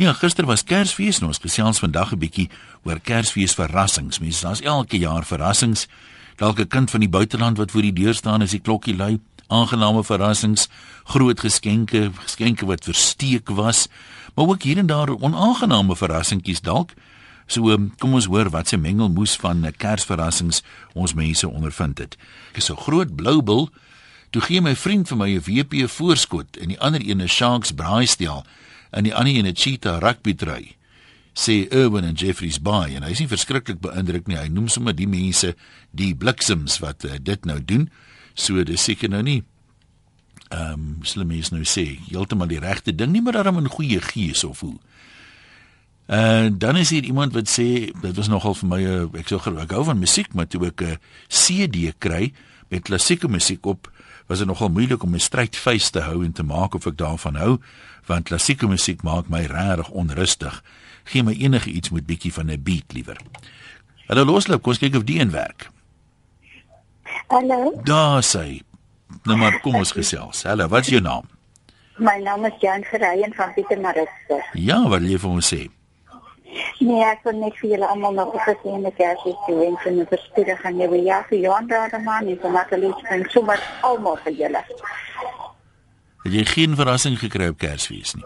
Ja, gister was Kersfees en ons gesels vandag 'n bietjie oor Kersfees verrassings. Mense, daar's elke jaar verrassings. Dalk 'n kind van die buiteland wat voor die deur staan as die klokkie lui. Aangename verrassings, groot geskenke, geskenke wat versteek was, maar ook hier en daar onaangename verrassingkies dalk. So kom ons hoor wat se mengelmoes van Kersverrassings ons mense ondervind het. Ek is so groot bloubil. Toe gee my vriend vir my 'n WP voorskot en die ander een 'n Sharks braaistel en die ander een 'n cheetah rugby trui. Sê Urban en Jeffrey's Bay en hy nie verskriklik beïndruk nie. Hy noem sommer die mense die bliksems wat uh, dit nou doen. So dis seker nou nie ehm um, slim mense nou sê heeltemal die regte ding nie, maar daarom 'n goeie gees of hoe. En uh, dan is hier iemand wat sê dit was nogal vir my uh, ek sou ek hou van musiek, maar toe ek 'n CD kry met klassieke musiek op, was dit nogal moeilik om 'n strydfees te hou en te maak of ek daarvan hou, want klassieke musiek maak my regtig onrustig. Geen my enige iets met bietjie van 'n beat liewer. Hallo losloop, kom kyk of die in werk. Hallo. Daar sê. Nou maar kom ons gesels. Hallo, wat is jou naam? My naam is Jan Gereyen van Pietermaritzburg. Ja, wat wil jy vir ons sê? Nee, ek wil net vir julle almal nog 'n geseënde Kersfees wens en 'n voorspoedige nuwe jaar vir Johan Rademan en vir Natalie en sommer almal vir julle. Het jy geen verrassing gekry op Kersfees nie?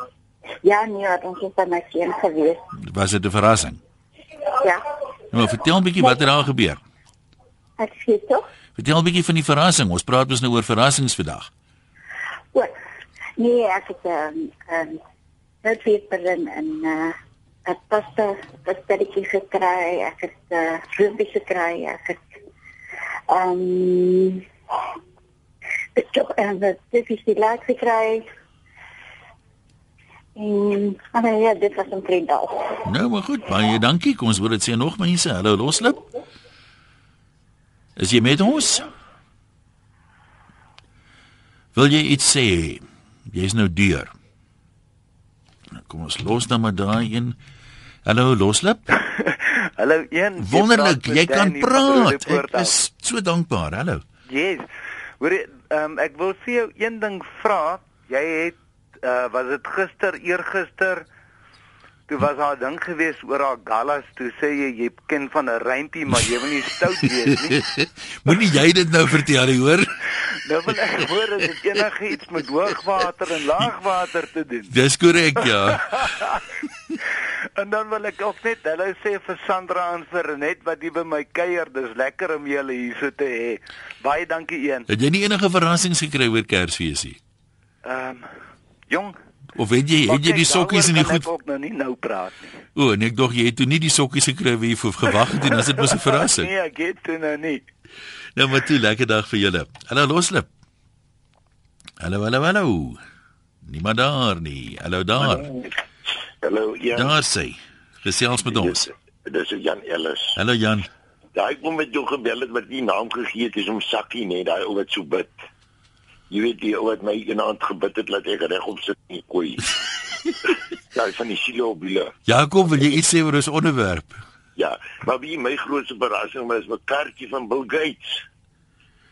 Ja, nee, wat ons is by my seun gewees. Was dit 'n verrassing? Ja. Nou, vertel 'n bietjie wat het daar gebeur. Ek sê tog. Vertel 'n bietjie van die verrassing. Ons praat mos nou oor verrassings vandag. O. Nee, ek het ehm ehm net weer in en uh 'n sterretjie gekry, ek het 'n uh, rubie gekry, ek het ehm um, ek het en dit is die laat gekry. En maar ja, dit was 'n vriend al. Nou maar goed, baie dankie. Kom ons hoor dit sê nog mense. Hallo Loslip. Is jy met ons? Wil jy iets sê? Jy's nou deur. Nou, kom ons los dan maar daai een. Hallo Loslip. Hallo een. Wonderlik, jy kan praat. Ek is so dankbaar. Hallo. Yes. Hoor ehm um, ek wil vir jou een ding vra. Jy het uh was dit gister, eergister Toe was daar 'n ding gewees oor haar gallas, toe sê jy jy ken van 'n rympie, maar jy wil nie stout wees nie. Moenie jy dit nou vertel nie, hoor? nou wil ek hoor as dit enige iets met hoogwater en laagwater te doen. Dis korrek, ja. En dan wil ek ook net hulle sê vir Sandra en vir net wat jy by my kuier, dis lekker om julle hier so te hê. Baie dankie een. Het jy nie enige verrassings gekry oor Kersfeesie? Ehm um, jong Of weet jy, het jy die sokkies in die goed? Ek ook nou nie nou praat nie. O, en ek dog jy het toe nie die sokkies gekry wie vir gewag het en as dit was 'n verrassing. nee, ek het toe nou nie. Nou maar toe lekker dag vir julle. Hallo loslip. Hallo, hallo, hallo. Niemand daar nie. Hallo daar. Hallo Jan. Daar sê. Gesels met ons. Dis Jan Ellis. Hallo Jan. Daai kom met jou gebel het wat nie naam gegee het is om sakkie nê, daai ou wat so bid. Jy weet die ou wat my eendag gebid het dat ek regop sit in die koei. Daai van die silobiele. Jakob, wil jy iets sê oor ons onderwerp? Ja, maar wie my grootste verrassing was 'n kaartjie van Bill Gates.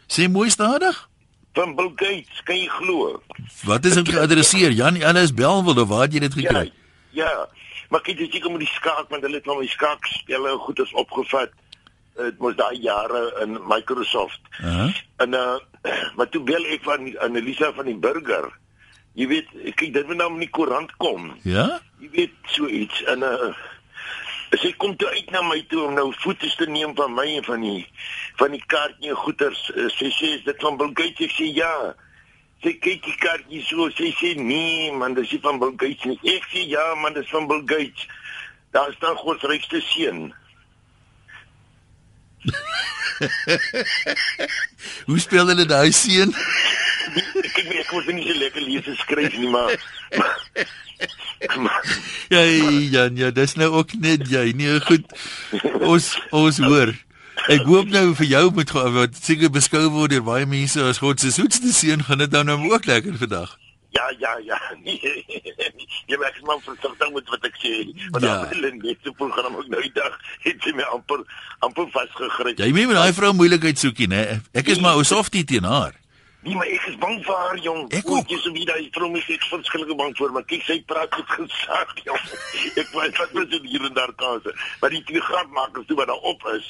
Sê mooi stadig. Van Bill Gates, kan jy glo? Wat is dit geadresseer? Jan Ellis Belwel of waar het jy dit gekry? Ja. Ja. Maar kyk, jy seker met die skaak want hulle het nou my skaakspelle goed is opgevat. Dit mos daai jare in Microsoft. Uh -huh. En uh maar toe bel ek van Annelisa van die burger. Jy weet, kyk dit moet nou in die koerant kom. Ja? Jy weet so iets en uh sy kom toe uit na my toe om nou foto's te neem van my en van die van die kaartjie en goeders. Uh, sy sê is dit van Bill Gates? Ek sê ja. Sy kyk die kaartjie so, sy sê nee man, dis nie van Bill Gates nie. Ek sê ja man, dis van Bill Gates. Daar staan God se rykste seun. Hoe speel hulle daai seun? ek ek ek kon nie so lekker lees en skryf nie maar ja ja ja dis nou ook net jy nee goed ons ons hoor ek hoop nou vir jou moet wat seker beskou word deur baie mense as God se soetste seun gaan dit dan nou ook lekker vandag Ja ja ja. Nee, jy maak maar verstaan met wat ek sê. Want ja. dan in die program ook nou die dag het sy my amper amper vasgegryp. Jy moet met daai vrou moeilikheid soekie, né? Ek is maar ou softie teen haar. Nee, maar ek is bang vir haar jong. Ek ook. Jy sou weet hy vrou is ek verskillike bang vir, maar kyk sy praat met gesag jong. Ek weet wat met dit hier en daar kase. Maar die twee grapmakers toe wat daar op is,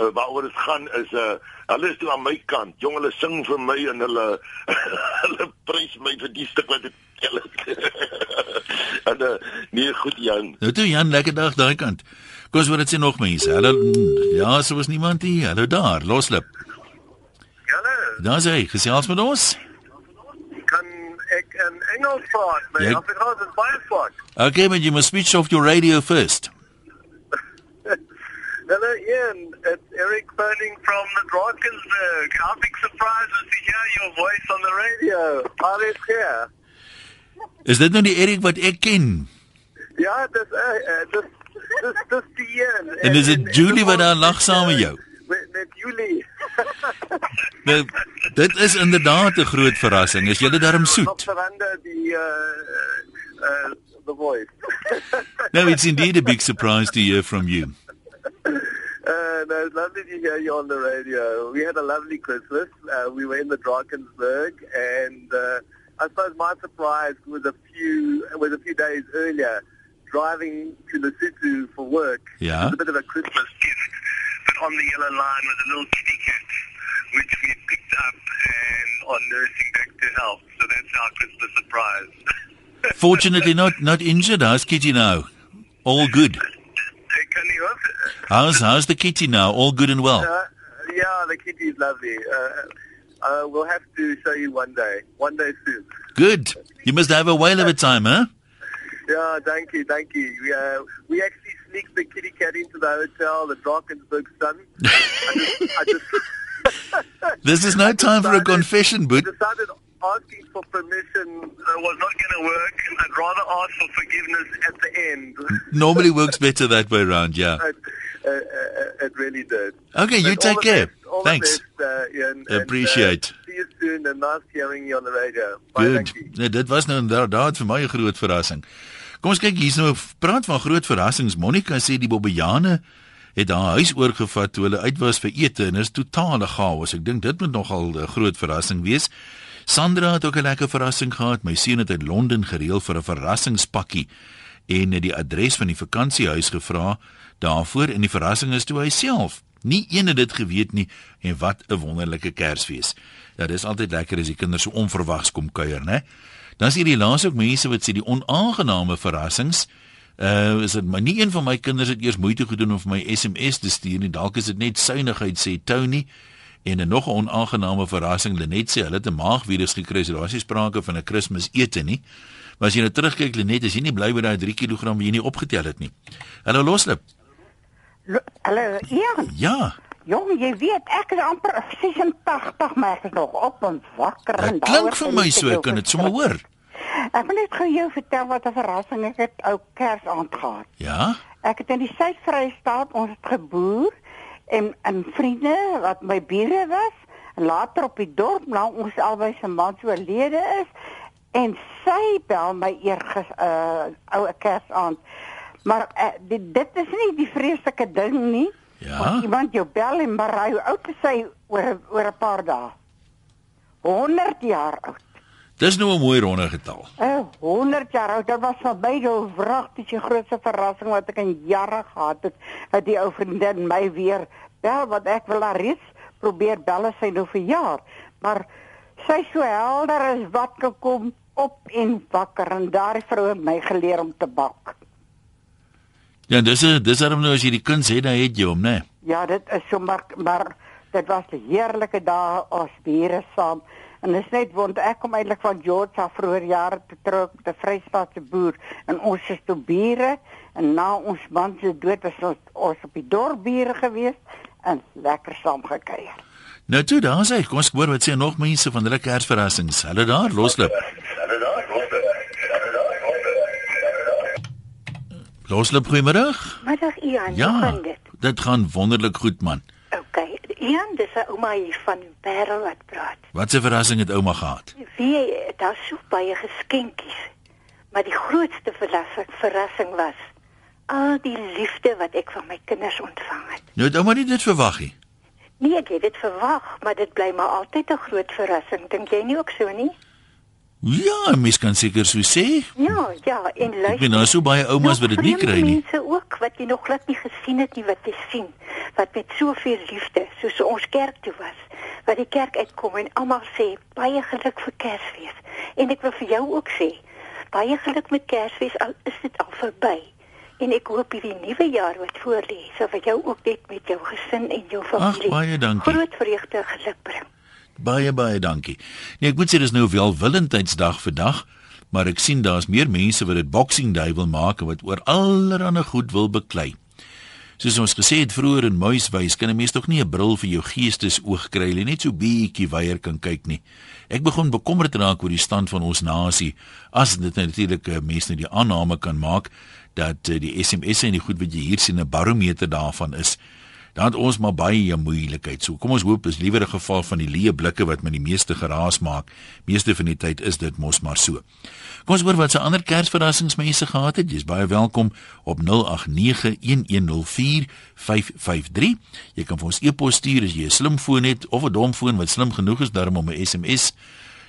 uh, waaroor dit gaan is 'n uh, hulle is toe aan my kant. Jong, hulle sing vir my en hulle hulle prys my vir die stuk wat ek tel. en uh, nee, goed Jan. Nou toe Jan, lekker dag daai kant. Kom ons hoor dit sê nog mense. Hallo. Ja, so was niemand hier. Hallo daar. Loslip. Daar's hy. Gesels met ons. kan ek in Engels praat? My Jy- Afrikaans is baie swak. Okay, but you must switch off your radio first. Hello Ian, it's Eric phoning from the Drakensberg. How big surprise was to hear your voice on the radio. Alles here. Is dit nou die Erik wat ek ken? Ja, dis uh, uh, dis dis dis die Ian. En is dit Julie wat daar lag saam met jou? Met, met Julie. Nou, dit is inderdaad 'n groot verrassing. Is julle darm soet? verander die uh, uh, the voice. No, it's indeed a big surprise to hear from you. Uh, no, it's lovely to hear you on the radio. We had a lovely Christmas. Uh, we were in the Drakensberg, and uh, I suppose my surprise was a few was a few days earlier, driving to Lesotho for work. Yeah. It was a bit of a Christmas gift, but on the yellow line was a little kitty cat, which we picked up and are nursing back to health. So that's our Christmas surprise. Fortunately not not injured. How's Kitty now? All good. Can you? How's how's the Kitty now? All good and well. Uh, yeah, the kitty is lovely. Uh, uh, we'll have to show you one day, one day soon. Good. You must have a whale of a time, huh? Yeah, thank you, thank you. We, uh, we actually sneaked the kitty cat into the hotel, the Drakensberg Sun. I just, I just This is no time for a decided- confession, but decided asking for permission uh, was not going to work. I'd rather ask for forgiveness at the end. normally works better that way around, yeah. it, uh, uh, it really did. Okay, you But all take the care. best, all Thanks. The best, uh, Ian, and, Appreciate. Uh, see you soon and nice hearing you on the radio. Bye, Good. you. Nee, dit was nou inderdaad vir my 'n groot verrassing. Kom ons kyk hier's nou praat van groot verrassings. Monica sê die Bobbejane het haar huis oorgevat toe hulle uit was vir ete en is totale chaos. Ek dink dit moet nogal 'n groot verrassing wees. Sandra het ook 'n lekker verrassing gehad. My seun het uit Londen gereël vir 'n verrassingspakkie en het die adres van die vakansiehuis gevra daarvoor en die verrassing is toe hy self. Nie een het dit geweet nie en wat 'n wonderlike Kersfees. Ja, dis altyd lekker as die kinders so onverwags kom kuier, né? Dan is hier die laaste ook mense wat sê die onaangename verrassings. Uh is dit maar nie een van my kinders het eers moeite gedoen om vir my SMS te stuur nie. Dalk is dit net suinigheid sê Tony. En 'n nog 'n onaangename verrassing, Lenet sê hulle het 'n maagvirus gekry, so daar is nie sprake van 'n Kersfees ete nie. Maar as jy nou terugkyk Lenet, is jy nie bly met daai 3 kg wat jy nie opgetel het nie. Hallo Loslip. Lo- Hallo, Ian. Ja, Jong, jy weet, ek is amper 86, maar ek is nog op en wakker en dit klink vir my so, ek kan dit sommer hoor. Ek wil net gou jou vertel wat 'n verrassing ek het ou Kersaand gehad. Ja? Ek het in die Suid-Vrystaat ons het geboer en en vriende wat my bure was, later op die dorp nou ons albei se man so oorlede is en sy bel my eergis uh ou Kersaand. Maar uh, dit dit is nie die vreeslike ding nie. Ja? Want iemand jou bel en maar hoe oud is sy oor oor 'n paar dae? 100 jaar oud. Dis nou 'n mooi ronde getal. Uh, 100 jaar oud. Dit was vir my die wragtige grootste verrassing wat ek in jare gehad het. Dat die ou vriendin my weer bel wat ek wil haar reeds probeer bel as sy nou verjaar. Maar sy so helder as wat gekom op en wakker en daardie vrou het my geleer om te bak. Ja, dis 'n dis daarom nou as jy die kuns het, dan het jy hom, né? Ja, dit is so maar maar dit was 'n heerlike dae as bure saam. En dit is net want ek kom eintlik van George af vroeër jare te trou met 'n Vrystaatse boer en ons is toe bure en na ons man se dood is ons, ons op die dorp bure gewees en lekker saam gekuier. Nou toe, daar's hy. Kom ons hoor wat sê nog mense van hulle Kersverrassings. Hulle daar, Loslip. Loslip, goeiemôre. Middag Ian, hoe Ja. gaan dit? Dit gaan wonderlik goed, man. OK. Ian, dis 'n ouma hier van Parel wat praat. Wat 'n verrassing het ouma gehad. Wie daar's so baie geskenkies. Maar die grootste verrassing, verrassing was al die liefde wat ek van my kinders ontvang het. Nou het ouma nie dit verwag nie. Nee, ek het dit verwag, maar dit bly maar altyd 'n groot verrassing. Dink jy nie ook so nie? Ja, mens kan seker so sê. Ja, ja, en luister. Ek ben nou so baie oumas wat dit nie kry nie. Mense ook wat jy nog glad nie gesien het nie wat jy sien. Wat met soveel liefde soos ons kerk toe was. Wat die kerk uitkom en almal sê baie geluk vir Kersfees. En ek wil vir jou ook sê baie geluk met Kersfees al is dit al verby. En ek hoop hierdie nuwe jaar wat voorlê sal vir jou ook net met jou gesin en jou familie Ag, baie dankie. groot vreugde en geluk bring. Baie baie dankie. Nee, ek moet sê dis nou wel Valentynsdag vandag, maar ek sien daar's meer mense wat dit Boxing Day wil maak en wat oor allerlei goed wil beklei. Soos ons gesê het vroeër in Muiswys, kan 'n mens tog nie 'n bril vir jou geestesoog kry nie, net so bietjie weier kan kyk nie. Ek begin bekommerd raak oor die stand van ons nasie as dit natuurlik 'n mens net die aanname kan maak dat eh, die SMS en die goed wat jy hier sien 'n barometer daarvan is dan het ons maar baie moeilikheid. So kom ons hoop is liewer 'n geval van die leë blikke wat met die meeste geraas maak. Meeste van die tyd is dit mos maar so. Kom ons hoor wat se ander Kersverrassings mense gehad het. Jy's baie welkom op 0891104553. Jy kan vir ons e-pos stuur as jy 'n slim foon het of 'n dom foon wat slim genoeg is daarom om 'n SMS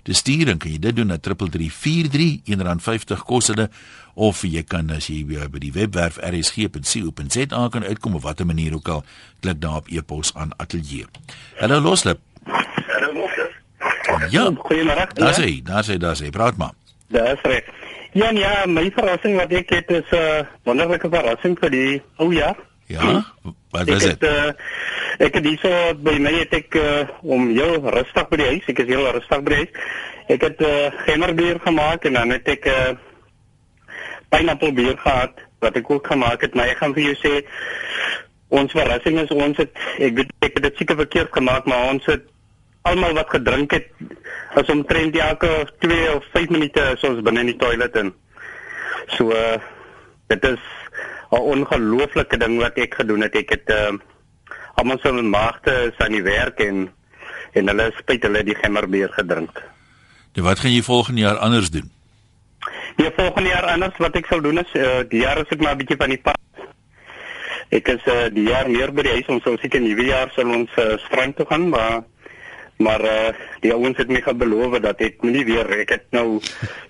te stuur en kan jy dit doen na 3343 R1.50 kos hulle of jy kan as jy by die webwerf rsg.co.za kan uitkom op watter manier ook al klik daar op e-pos aan ateljee. Hallo Loslip. Ja, Goeiemôre. daar sê, daar sê, daar sê, praat maar. Dis reg. Ja, ja, my verrassing wat ek het is 'n uh, wonderlike verrassing vir die ou jaar. Ja, wat was dit? uh, ek het hierso by my het ek uh, om jou rustig by die huis. Ek is heel rustig by die huis. Ek het uh, gemmerbier gemaak en dan het ek uh, pineappelbier gehad wat ek ook gemaak het. Maar ek gaan vir jou sê ons verrassing is ons het ek weet ek het dit seker verkeerd gemaak, maar ons het almal wat gedrink het as omtrent elke 2 of 5 minute is ons binne in die toilet in. So uh, dit is 'n ongelooflike ding wat ek gedoen het. Ek het uh, almal se maagte is aan die werk en en hulle spyt hulle die gemmerbier gedrink. Nou wat gaan jy volgende jaar anders doen? Die volgende jaar anders wat ek sal doen is uh, die jaar is ek maar 'n bietjie van die pad. Ek is uh, die jaar meer by die huis ons sou seker nuwe jaar sal ons uh, strand toe gaan maar maar uh, die ouens het my gebeloof dat ek nie weer ek het nou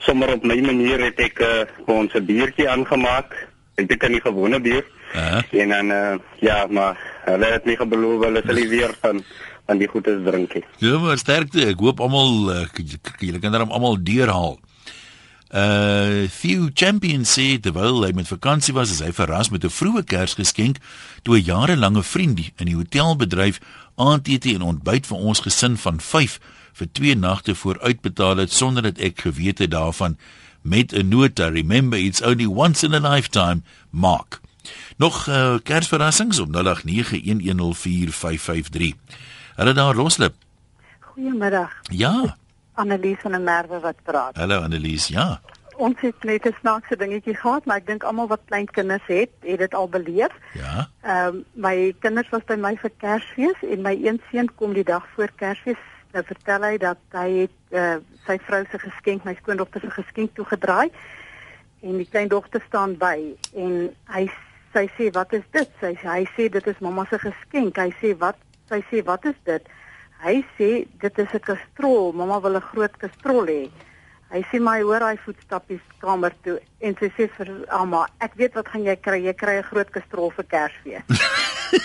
sommer op my manier het ek uh, ons 'n biertjie aangemaak. Ek het 'n gewone bier. Hæ? En dan uh, ja, maar hulle het my gebeloof hulle sal nie weer van van die goedes drink nie. Ja, maar sterkte. Ek hoop almal uh, julle kan daarom almal deurhaal. Uh Theo Champion sê terwyl hy met vakansie was, is hy verras met 'n vroeë Kersgeskenk toe 'n jarelange vriend in die hotelbedryf aandete en ontbyt vir ons gesin van 5 vir 2 nagte vooruitbetaal het sonder dat ek geweet het daarvan met 'n nota remember it's only once in a lifetime mark. Nog uh, Kersverrassings op 0891104553. Hulle daar loslip. Goeiemiddag, Ja. Annelies van der Merwe wat praat. Hallo Annelies. Ja. Ons het net 'n snaakse dingetjie gehad, maar ek dink almal wat klein kinders het, het dit al beleef. Ja. Ehm um, my kinders was by my vir Kersfees en my een seun kom die dag voor Kersfees nou vertel hy dat hy het uh, sy vrou se geskenk, my skoondogter se geskenk toegedraai en die kleindogter staan by en hy sy sê wat is dit? Sy hy sê dit is mamma se geskenk. Hy sê wat? Sy sê wat is dit? Hy sê dit is 'n kastrol. Mamma wil 'n groot kastrol hê. Hy sê my hoor hy voetstappies kamer toe en sy sê vir Alma, ek weet wat gaan jy kry? Jy kry 'n groot kastrol vir Kersfees.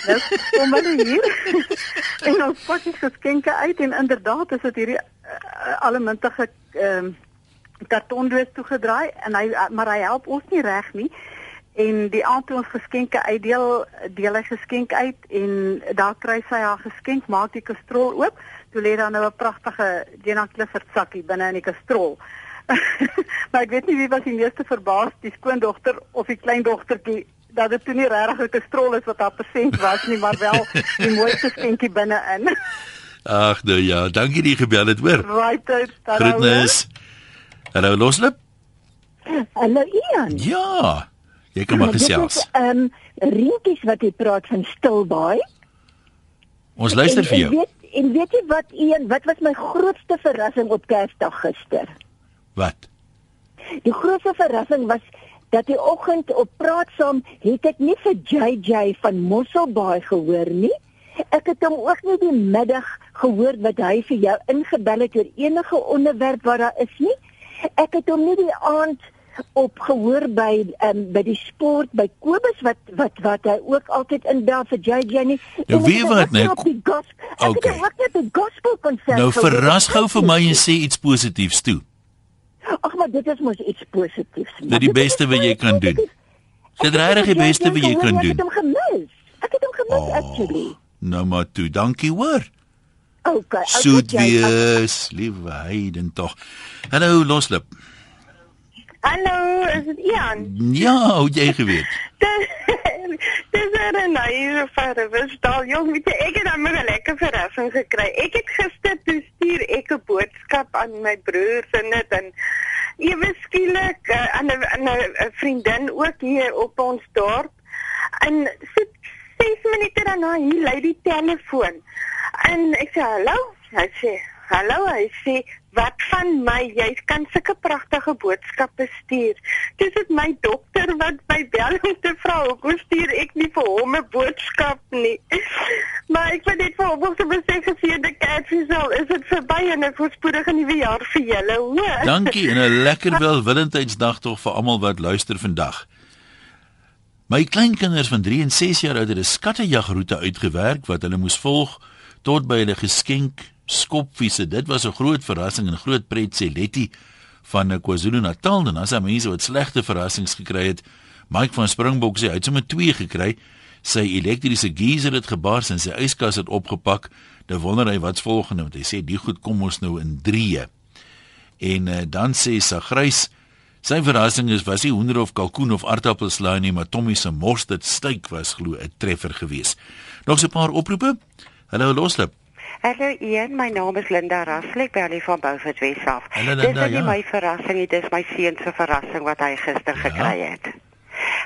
Nou kom hulle hier en ons pak die geskenke uit en inderdaad is dit hierdie uh, allemintige ehm um, kartondoos toegedraai en hy maar hy help ons nie reg nie. En die aand toe ons geskenke uitdeel, deel hy geskenk uit en daar kry sy haar geskenk, maak die kastrol oop. Toe lê daar nou 'n pragtige Jenna Clifford sakkie binne in die kastrol. maar ek weet nie wie was die meeste verbaas, die skoondogter of die kleindogtertjie dat dit toe nie regtig 'n kastrol is wat haar persent was nie, maar wel die mooiste skenkie binne-in. Ag nou ja, dankie die gebel het hoor. right out. Groetnis. Hallo loslip. Hallo Ian. Ja. Jy kan maar gesels. Ehm um, reentjies wat jy praat van Stilbaai. Ons luister En- vir En jou. weet, en weet jy wat Ian, wat was my grootste verrassing op Kersdag gister? Wat? Die grootste verrassing was dat die oggend op praat saam het ek nie vir JJ van Mosselbaai gehoor nie Ek het hom ook nie die middag gehoor wat hy vir jou ingebel het oor enige onderwerp wat daar is nie. Ek het hom nie die aand op gehoor by um, by die sport by Kobus wat wat wat hy ook altyd inbel vir JJ nie. Nou, het wat, die gos- Ek okay. het ook net die gospel konsert. Nou verras gou vir my en sê iets positiefs toe. Ag maar dit is mos iets positiefs. Dit die beste wat jy kan doen. Dit regtig die beste wat jy kan Ek doen. het hom gemis. Ek het hom gemis Oh. actually. Nou maar toe, dankie hoor. Okay. Soet wees, liewe heiden tog. Hallo Loslip. Hallo, is dit Ian? Ja, hoe jy geweet. Dis er 'n naïe verwisstal. Jong, weet jy, ek het dan 'n lekker verrassing gekry. Ek het gister toe stuur ek 'n boodskap aan my broers en dit en ewe skielik uh, aan 'n 'n vriendin ook hier op ons dorp. En so 6 minute daarna hier lui die telefoon. En ek sê hallo. Hy sê hallo. Hy sê wat van my? Jy kan sulke pragtige boodskappe stuur. Dis dit my dokter wat my bel om te vra hoekom stuur ek nie vir hom 'n boodskap nie. Maar ek wil net vir hom ook sê geseënde Kersfeesal. Is dit verby en 'n voorspoedige nuwe jaar vir julle, hoor? Dankie en 'n lekker welwillendheidsdag tog vir almal wat luister vandag. My kleinkinders van 3 en 6 jaar oud het 'n skattejagroete uitgewerk wat hulle moes volg tot by hulle geskenk skopvisse. Dit was 'n groot verrassing en groot pret sê Letty van eh, KwaZulu-Natal en as daar mense wat slegte verrassings gekry het, Mike van Springbok sê hy het sommer 2 gekry. Sy elektriese geyser het gebars en sy yskas het opgepak. Nou wonder hy wat's volgende want hy sê die goed kom ons nou in 3. En uh, dan sê Sagrys sy verrassing is was nie hoender of kalkoen of aardappelslaai nie, maar Tommy se mosterd steak was glo 'n treffer geweest. Nog so 'n paar oproepe. Hallo Loslip. Hallo Ian, my naam is Linda Raslek, bel van Beaufort Wes af. Hallo, Dis Linda, nie ja. my verrassing nie, dis my seun se verrassing wat hy gister gekry het.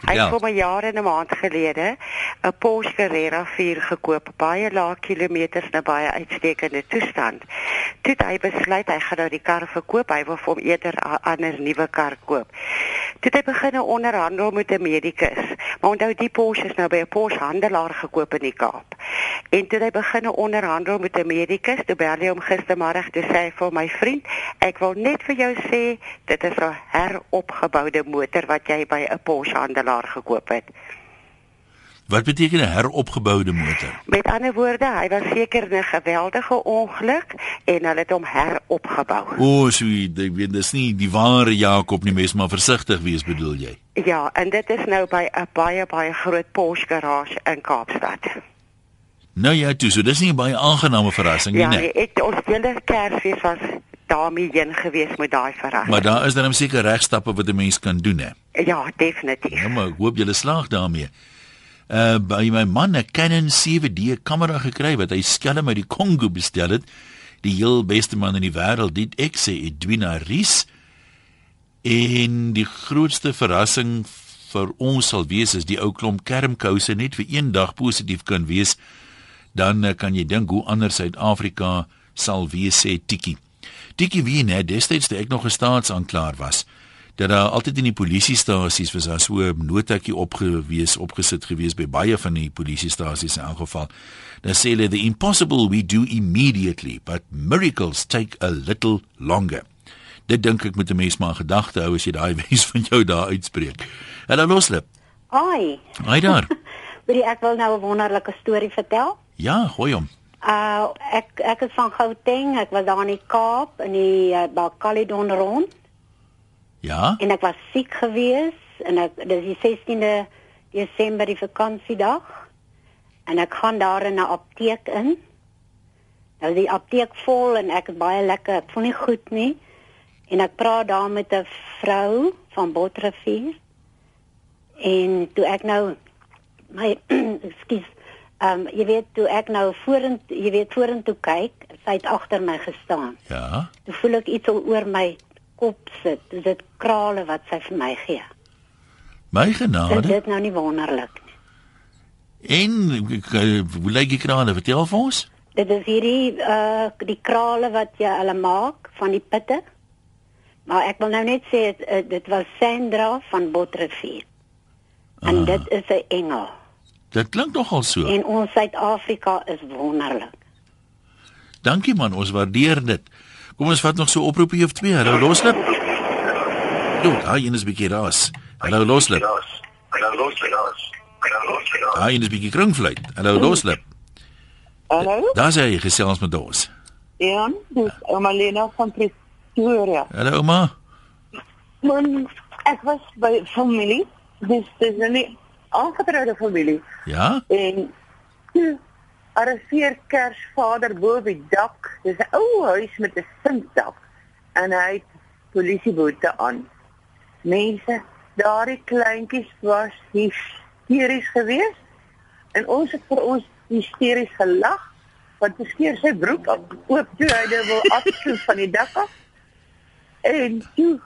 Hy Ja. het vir my jare en 'n maand gelede 'n Porsche Carrera 4 gekoop, baie lae kilometers en 'n baie uitstekende toestand. Toe het hy besluit hy gaan nou die kar verkoop, hy wil vir hom eerder 'n ander nuwe kar koop. Toe het hy begin onderhandel met 'n medikus. Maar onthou die Porsche is nou by 'n Porsche handelaar gekoop in die Kaap. En toe hy begin onderhandel met 'n medikus, toe bel hy hom gistermiddag toe sê hy vir my vriend, ek wil net vir jou sê dit is 'n heropgeboude motor wat jy by 'n Porsche handelaar gekoop het. Wat beteken 'n heropgeboude motor? Met ander woorde, hy was seker 'n geweldige ongeluk en hulle het hom heropgebou. O, so jy weet dis nie die ware Jakob nie, mens maar versigtig wees bedoel jy. Ja, en dit is nou by 'n baie baie groot Porsche garage in Kaapstad. Nou ja, toe, so dis nie 'n baie aangename verrassing nie, Ja, nee. nee, ek ons hele Kersfees was daarmee heen gewees met daai verrassing. Maar daar is dan seker regstappe wat 'n mens kan doen hè. Ja, definitief. Ja, maar ek hoop julle slaag daarmee. Uh by my man 'n Canon 7D kamera gekry wat hy skelm uit die Kongo bestel het. Die heel beste man in die wêreld, dit ek sê Edwina Ries. En die grootste verrassing vir ons sal wees as die ou klomp kermkouse net vir een dag positief kan wees. Dan uh, kan jy dink hoe anders Suid-Afrika sal wees sê Tikkie. Tikkie wie net destyds toe ek nog 'n staatsaanklaer was dat daar altyd in die polisiestasies was daar so 'n notaatjie opgewees opgesit gewees by baie van die polisiestasies in elk geval. Dan sê hulle the impossible we do immediately but miracles take a little longer. Dit dink ek moet 'n mens maar gedagte hou as jy daai wens van jou daar uitspreek. Hallo Loslip. Ai. Haai daar. Weet jy ek wil nou 'n wonderlike storie vertel. Ja, gooi hom. Uh ek ek is van Gauteng, ek was daar in die Kaap in die uh, Balkalidon rond Ja. en ek was siek gewees en ek dis die 16de Desember die vakansiedag en ek gaan daar in 'n apteek in. Nou die apteek vol en ek is baie lekker, ek voel nie goed nie. En ek praat daar met 'n vrou van Botrivier. En toe ek nou my ekskuus, ehm um, jy weet toe ek nou vorentoe, jy weet vorentoe kyk, sy het agter my gestaan. Ja. Toe voel ek iets oor my kop sit. Dis dit krale wat sy vir my gee. My Is genade. dit nou nie wonderlik nie? En eh, hoe lyk die krane? Vertel vir ons. Dit is hierdie uh die krale wat jy hulle maak van die pitte. Maar ek wil nou net sê dit, uh, dit was Sandra van Botrivier. En Ah. dit is 'n engel. Dit klink nogal so. En ons Suid-Afrika is wonderlik. Dankie man, ons waardeer dit. Kom ons vat nog so oproepie of twee. Hallo Loslip. Look, hy is 'n bietjie raas. Hallo Loslip. Hallo Loslip. Hallo Loslip. Hy is 'n bietjie kringvlei. Hallo Loslip. Hallo? Daar sê jy gesels met ons. Ja, dis ouma Lena van Pretoria. Hallo ouma. Man, ek was by familie. Dis dis 'n aangetroude familie. Ja? En toe arriveer Kersvader bo op die dak. Dis 'n ou huis met 'n sinkdak en hy het polisieboete aan. Mense, daardie kleintjies was hysteries geweest en ons het vir ons hysteries gelag want hy skeer sy broek op oop toe hy wil afskroef van die dak af. En toe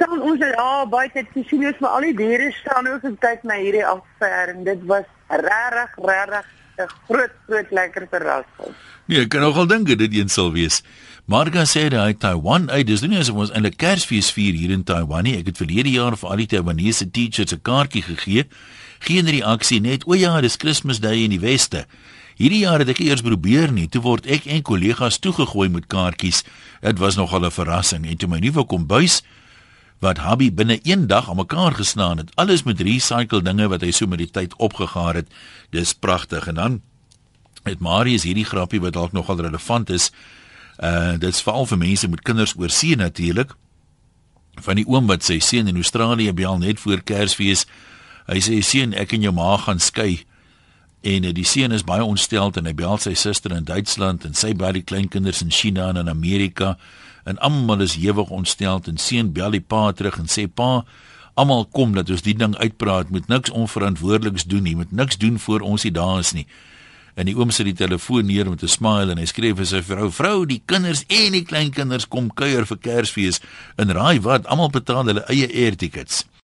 staan ons daar buite te sien maar al die diere staan ook en kyk na hierdie affair en dit was regtig regtig 'n groot groot lekker verrassing. Nee, ek kan nogal dink dit een sal wees. Marga sê hy Taiwan uit. Dis nie asof ons eintlik Kersfees vier hier in Taiwan nie. Ek het verlede jaar vir al die Taiwanese teachers 'n kaartjie gegee. Geen reaksie net. O ja, dis Kersdag in die weste. Hierdie jaar het ek eers probeer nie. Toe word ek en kollegas toegegooi met kaartjies. Dit was nogal 'n verrassing. En toe my nuwe kombuis wat Habi binne een dag aan mekaar geslaan het. Alles met recycle dinge wat hy so met die tyd opgegaar het. Dis pragtig. En dan het Marius hierdie grappie wat dalk nogal relevant is. Uh dit's veral vir mense met kinders oor see natuurlik. Van die oom wat sy seun in Australië bel net voor Kersfees. Hy sê seun, ek en jou ma gaan skei. En uh, die seun is baie ontsteld en hy bel sy suster in Duitsland en sy bel die kleinkinders in China en in Amerika en almal is hewig ontsteld en seun bel die pa terug en sê pa almal kom dat ons die ding uitpraat. Moet niks onverantwoordeliks doen nie. Moet niks doen voor ons hier daar is nie. En die oom sit die telefoon neer met 'n smile en hy skryf vir sy vrou vrou die kinders en die kleinkinders kom kuier vir Kersfees. En raai wat almal betaal hulle eie air tickets